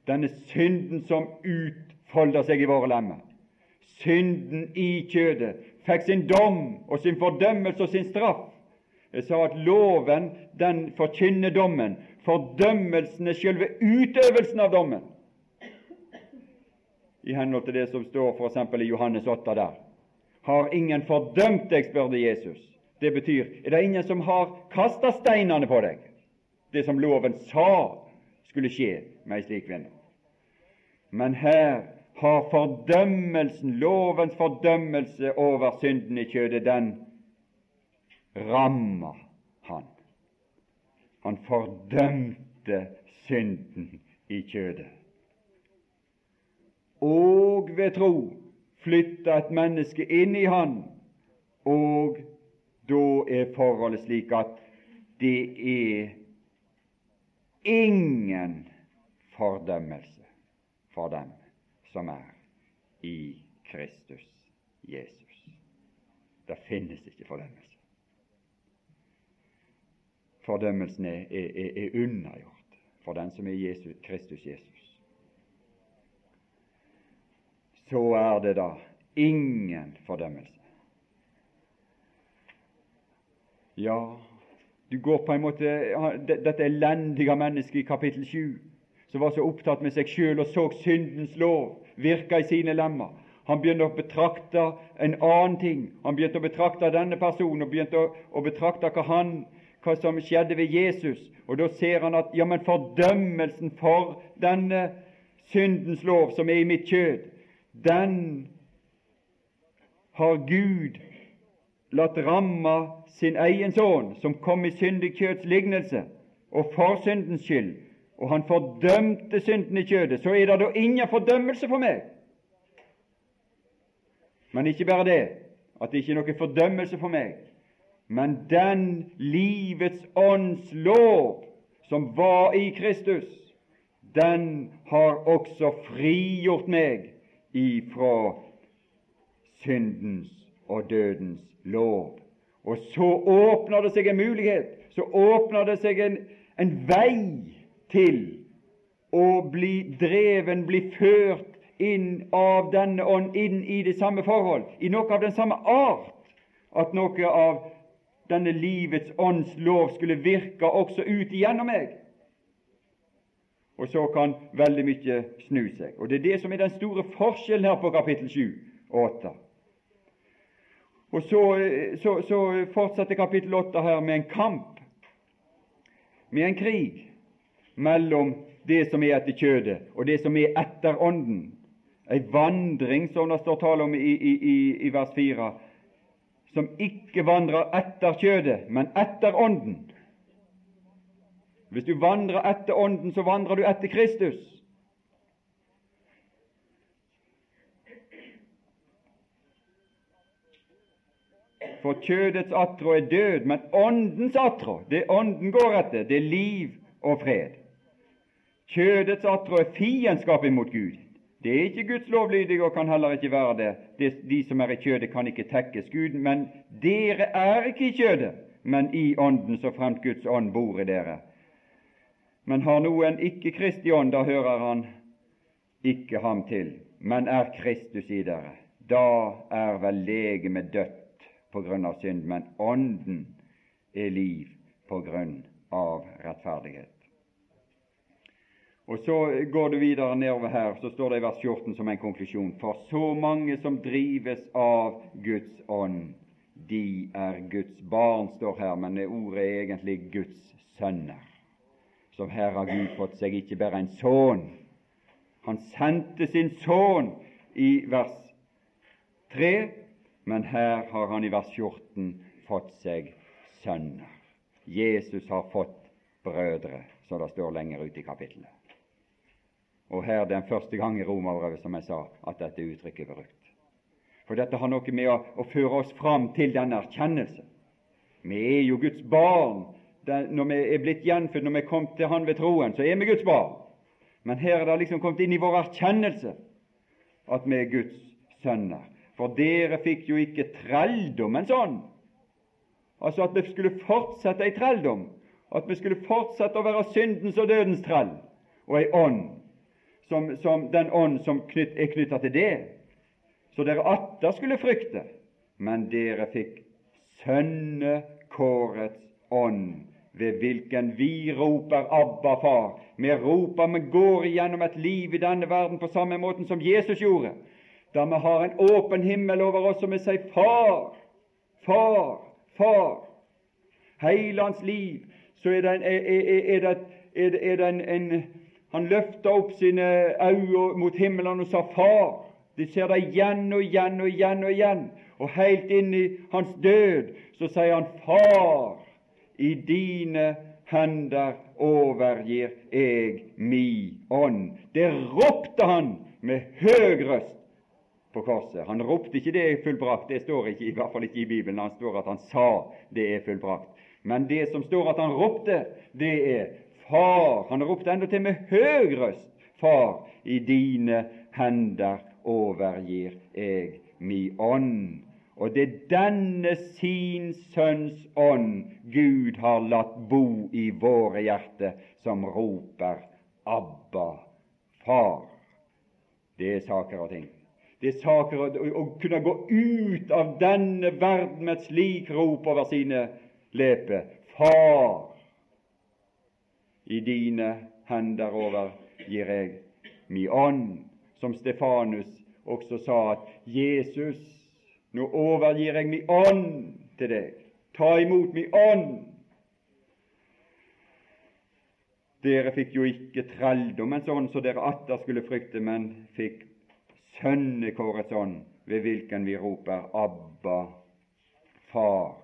Denne synden som utfolder seg i våre lemmer. Synden i kjødet fikk sin dom og sin fordømmelse og sin straff. Jeg sa at loven den forkynner dommen. Fordømmelsen er selve utøvelsen av dommen. I henhold til det som står f.eks. i Johannes 8 der. Har ingen fordømt deg, spør det Jesus. Det betyr er det ingen som har kasta steinene på deg? Det som loven sa skulle skje med ei slik kvinne. Men her har fordømmelsen, lovens fordømmelse over synden i kjødet, den rammer han. Han fordømte synden i kjødet. Og ved tro flytta et menneske inn i han, og da er forholdet slik at det er ingen fordømmelse for dem som er i Kristus Jesus. Det finnes ikke fordømmelse. Fordømmelsen er, er, er unnagjort for den som er Jesus, Kristus Jesus så er det da ingen fordømmelse. Ja, du går på en måte Dette elendige mennesket i kapittel 7, som var så opptatt med seg sjøl og så syndens lov virke i sine lemmer. Han begynte å betrakte en annen ting. Han begynte å betrakte denne personen og begynte å, å betrakte hva, han, hva som skjedde ved Jesus. Og da ser han at ja, men fordømmelsen for denne syndens lov som er i mitt kjød, den har Gud latt ramme sin egen sønn, som kom i syndig kjøds lignelse, og for syndens skyld, og han fordømte synden i kjødet, så er det da ingen fordømmelse for meg. Men ikke bare det, at det ikke er noe fordømmelse for meg, men den livets ånds lov som var i Kristus, den har også frigjort meg ifra syndens og dødens lov. Og så åpner det seg en mulighet, så åpner det seg en, en vei til å bli dreven, bli ført inn av denne ånd, inn i det samme forhold, i noe av den samme art, at noe av denne livets ånds lov skulle virke også ut igjennom meg og så kan veldig mye snu seg. Og Det er det som er den store forskjellen her på kapittel 7 og 8. Og så, så, så fortsetter kapittel 8 her med en kamp, med en krig, mellom det som er etter kjødet, og det som er etter Ånden. Ei vandring, som det står tale om i, i, i, i vers 4, som ikke vandrer etter kjødet, men etter Ånden. Hvis du vandrer etter Ånden, så vandrer du etter Kristus. For kjødets attrå er død, men Åndens attrå, det Ånden går etter, det er liv og fred. Kjødets attrå er fiendskap imot Gud. Det er ikke Guds lovlydige og kan heller ikke være det. De, De som er i kjødet, kan ikke tekkes Gud. Men dere er ikke i kjødet, men i Ånden, så fremt Guds ånd bor i dere. Men har noen ikke Kristi ånd, da hører han ikke ham til, men er Kristus i dere. Da er vel legemet dødt på grunn av synd, men Ånden er liv på grunn av rettferdighet. Og Så går du videre nedover her, så står det i vers 14 som en konklusjon. For så mange som drives av Guds ånd, de er Guds barn, står her, men det ordet er egentlig Guds sønner. Så her har Gud fått seg ikke bare en sønn. Han sendte sin sønn i vers 3, men her har han i vers 14 fått seg sønner. Jesus har fått brødre, som det står lenger ute i kapittelet. Og her den første gang i Romerbrevet, som jeg sa, at dette uttrykket er brukt. For dette har noe med å, å føre oss fram til denne erkjennelse. Vi er jo Guds barn. Den, når vi er blitt gjenfødt, når vi er kommet til Han ved troen, så er vi Guds barn. Men her er det liksom kommet inn i vår erkjennelse at vi er Guds sønner. For dere fikk jo ikke trelldommen sånn, altså at vi skulle fortsette i trelldom, at vi skulle fortsette å være syndens og dødens trell, og ei ånd som, som den ånd som knytt, er knytta til det, så dere atter skulle frykte. Men dere fikk sønnekårets ånd, ved hvilken vi roper 'Abba, Far'. Vi roper, vi går igjennom et liv i denne verden på samme måten som Jesus gjorde, da vi har en åpen himmel over oss, og vi sier 'Far, Far, Far'. Hele hans liv så er det, en, er, er, er det, er det en, en han løfta opp sine øyne mot himmelen og sa 'Far'. De ser det igjen og igjen og igjen og igjen. Og helt inn i hans død så sier han 'Far, i dine hender overgir jeg mi ånd'. Det ropte han med høg røst på korset. Han ropte ikke 'det er fullbrakt', det står ikke, i hvert fall ikke i Bibelen. Han står at han sa 'det er fullbrakt'. Men det som står at han ropte, det er Far, han ropte endatil med høy røst, Far, i dine hender overgir jeg mi ånd. Og det er denne sin Sønns ånd Gud har latt bo i våre hjerter, som roper Abba, Far. Det er saker og ting. Det er saker å kunne gå ut av denne verden med et slik rop over sine leper. Far, i dine hender over gir jeg mi ånd. Som Stefanus også sa at Jesus, nå overgir jeg mi ånd til deg. Ta imot mi ånd. Dere fikk jo ikke trelldommens ånd, så dere atter skulle frykte, men fikk sønnekårets ånd, ved hvilken vi roper Abba, Far.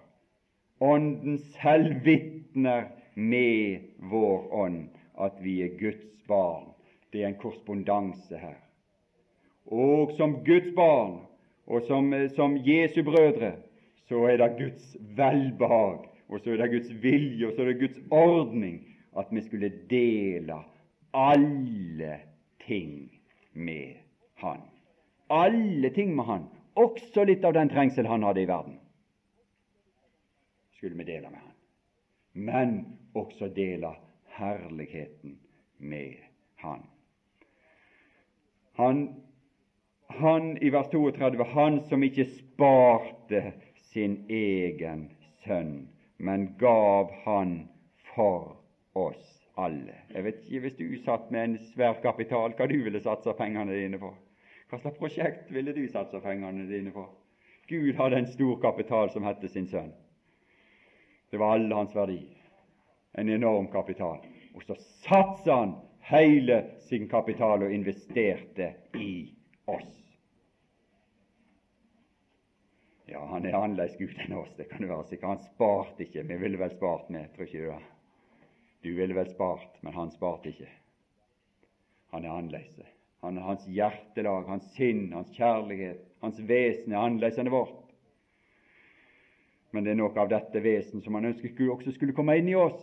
Ånden selv vitner med vår ånd at vi er Guds barn. Det er en korrespondanse her. Og som Guds barn og som, som Jesu brødre så er det Guds velbehag, og så er det Guds vilje, og så er det Guds ordning at vi skulle dele alle ting med Han. Alle ting med Han, også litt av den trengsel han hadde i verden, skulle vi dele med Han. Men også dele herligheten med Han. Han, han i vers 32 han som ikke sparte sin egen sønn, men gav han for oss alle. Jeg vet ikke, Hvis du satt med en svær kapital, hva du ville satsa pengene dine på? Hva slags prosjekt ville du satsa pengene dine på? Gud hadde en stor kapital som het sin sønn. Det var alle hans verdi en enorm kapital. Og så satsa han hele sin kapital og investerte i oss. Ja, han er annerledes Gud enn oss, det kan du være sikker. Han sparte ikke. Vi ville vel spart med, tror ikke du det? Du ville vel spart, men han sparte ikke. Han er annerledes. Han, hans hjertelag, hans sinn, hans kjærlighet, hans vesen er annerledes enn vårt. Men det er noe av dette vesen som han ønsket også skulle komme inn i oss.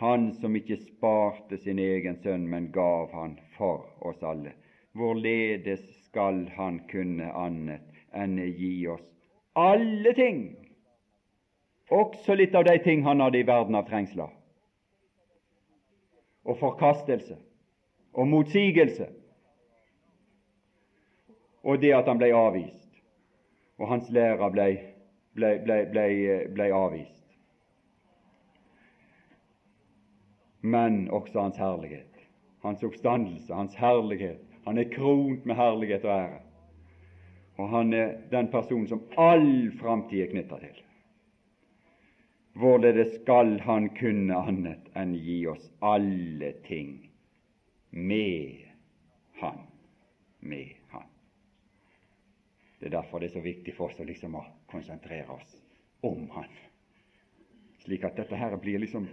Han som ikke sparte sin egen sønn, men gav han for oss alle. Hvorledes skal han kunne annet enn gi oss alle ting, også litt av de ting han hadde i verden av trengsler. Og forkastelse. Og motsigelse, og det at han ble avvist, og hans lærer ble, ble, ble, ble avvist. Men også hans herlighet, hans oppstandelse, hans herlighet. Han er kront med herlighet og ære. Og han er den personen som all framtid er knytta til. Hvorledes skal han kunne annet enn gi oss alle ting med Han? Med Han. Det er derfor det er så viktig for oss å liksom konsentrere oss om Han, slik at dette her blir liksom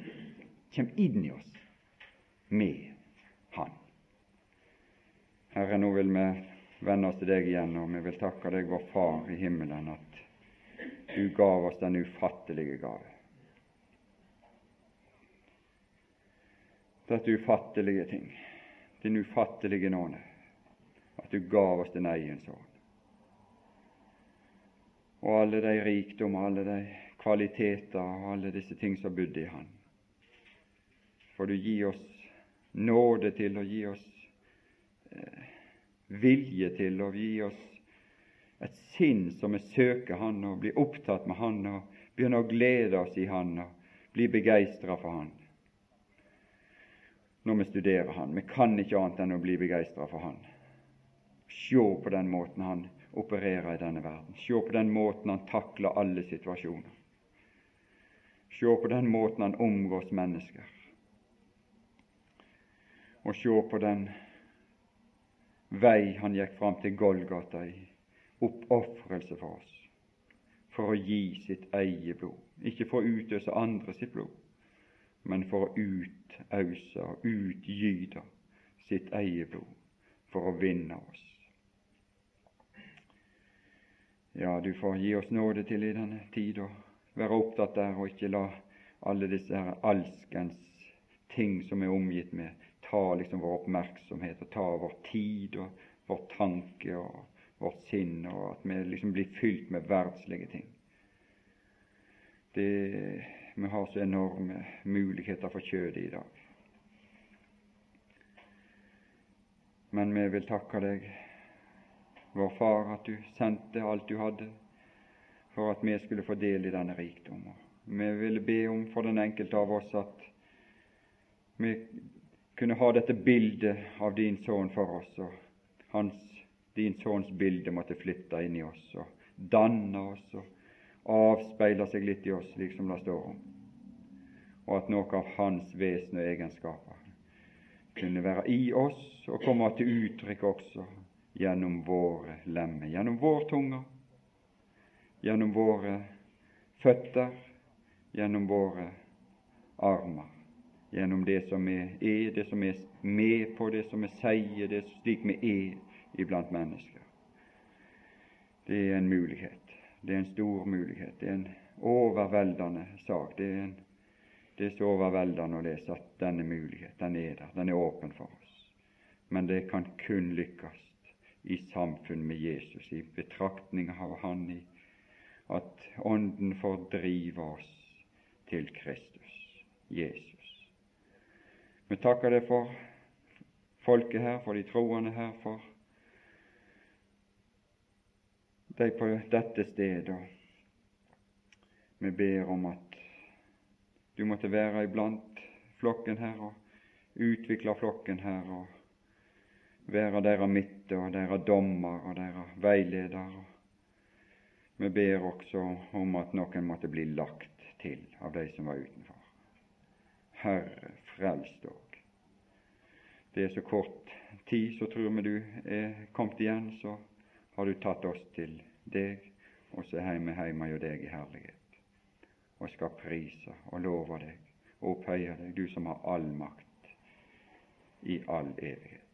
kommer inn i oss med Han. Herre, nå vil vi vende oss til deg igjen, og vi vil takke deg, vår Far i himmelen, at du gav oss den ufattelige gave. Dette ufattelige ting, din ufattelige nåde, at du gav oss din egen sønn. Og alle de rikdommer, alle de kvaliteter og alle disse ting som bodde i Han. For du gir oss nåde til å gi oss eh, vilje til å gi oss et sinn som vi søker Han og blir opptatt med Han og begynner å glede oss i Han og bli begeistra for Han når vi studerer Han. Vi kan ikke annet enn å bli begeistra for Han. Se på den måten Han opererer i denne verden. Se på den måten Han takler alle situasjoner. Se på den måten Han omgås mennesker. Og se på den vei han gikk fram til Golgata i oppofrelse for oss, for å gi sitt eget blod, ikke for å utøse andre sitt blod, men for å utause og utgyte sitt eget blod, for å vinne oss. Ja, du får gi oss nåde til i denne tid å være opptatt der og ikke la alle disse alskens ting som er omgitt med, ta liksom vår oppmerksomhet og ta vår tid og vår tanke og vårt sinn, og at vi liksom blir fylt med verdslige ting. Det, vi har så enorme muligheter for kjødet i dag. Men vi vil takke deg, vår Far, at du sendte alt du hadde for at vi skulle få del i denne rikdommen. Vi ville be om for den enkelte av oss at vi kunne ha dette bildet av din sønn for oss, og hans, din sønns bilde måtte flytte inn i oss og danne oss og avspeile seg litt i oss, slik som det står om, og at noe av hans vesen og egenskaper kunne være i oss og komme til uttrykk også gjennom våre lemmer, gjennom vår tunge, gjennom våre føtter, gjennom våre armer gjennom det som vi er, det som er med på, det som vi sier, det slik vi er iblant mennesker. Det er en mulighet. Det er en stor mulighet. Det er en overveldende sak. Det er, en, det er så overveldende å lese at denne mulighet, den er der. Den er åpen for oss. Men det kan kun lykkes i samfunn med Jesus, i betraktning av Han, i at Ånden får drive oss til Kristus, Jesus. Vi takker deg for folket her, for de troende her, for de på dette stedet. Vi ber om at du måtte være iblant flokken her og utvikle flokken her og være deres midte og deres dommer og deres veileder. Vi ber også om at noen måtte bli lagt til av de som var utenfor. Herre, frels dog. Det er så kort tid, så tror vi du er kommet igjen, så har du tatt oss til deg, og så er vi hjemme hos deg i herlighet, og skal prise og love deg og opphøye deg, du som har all makt i all evighet.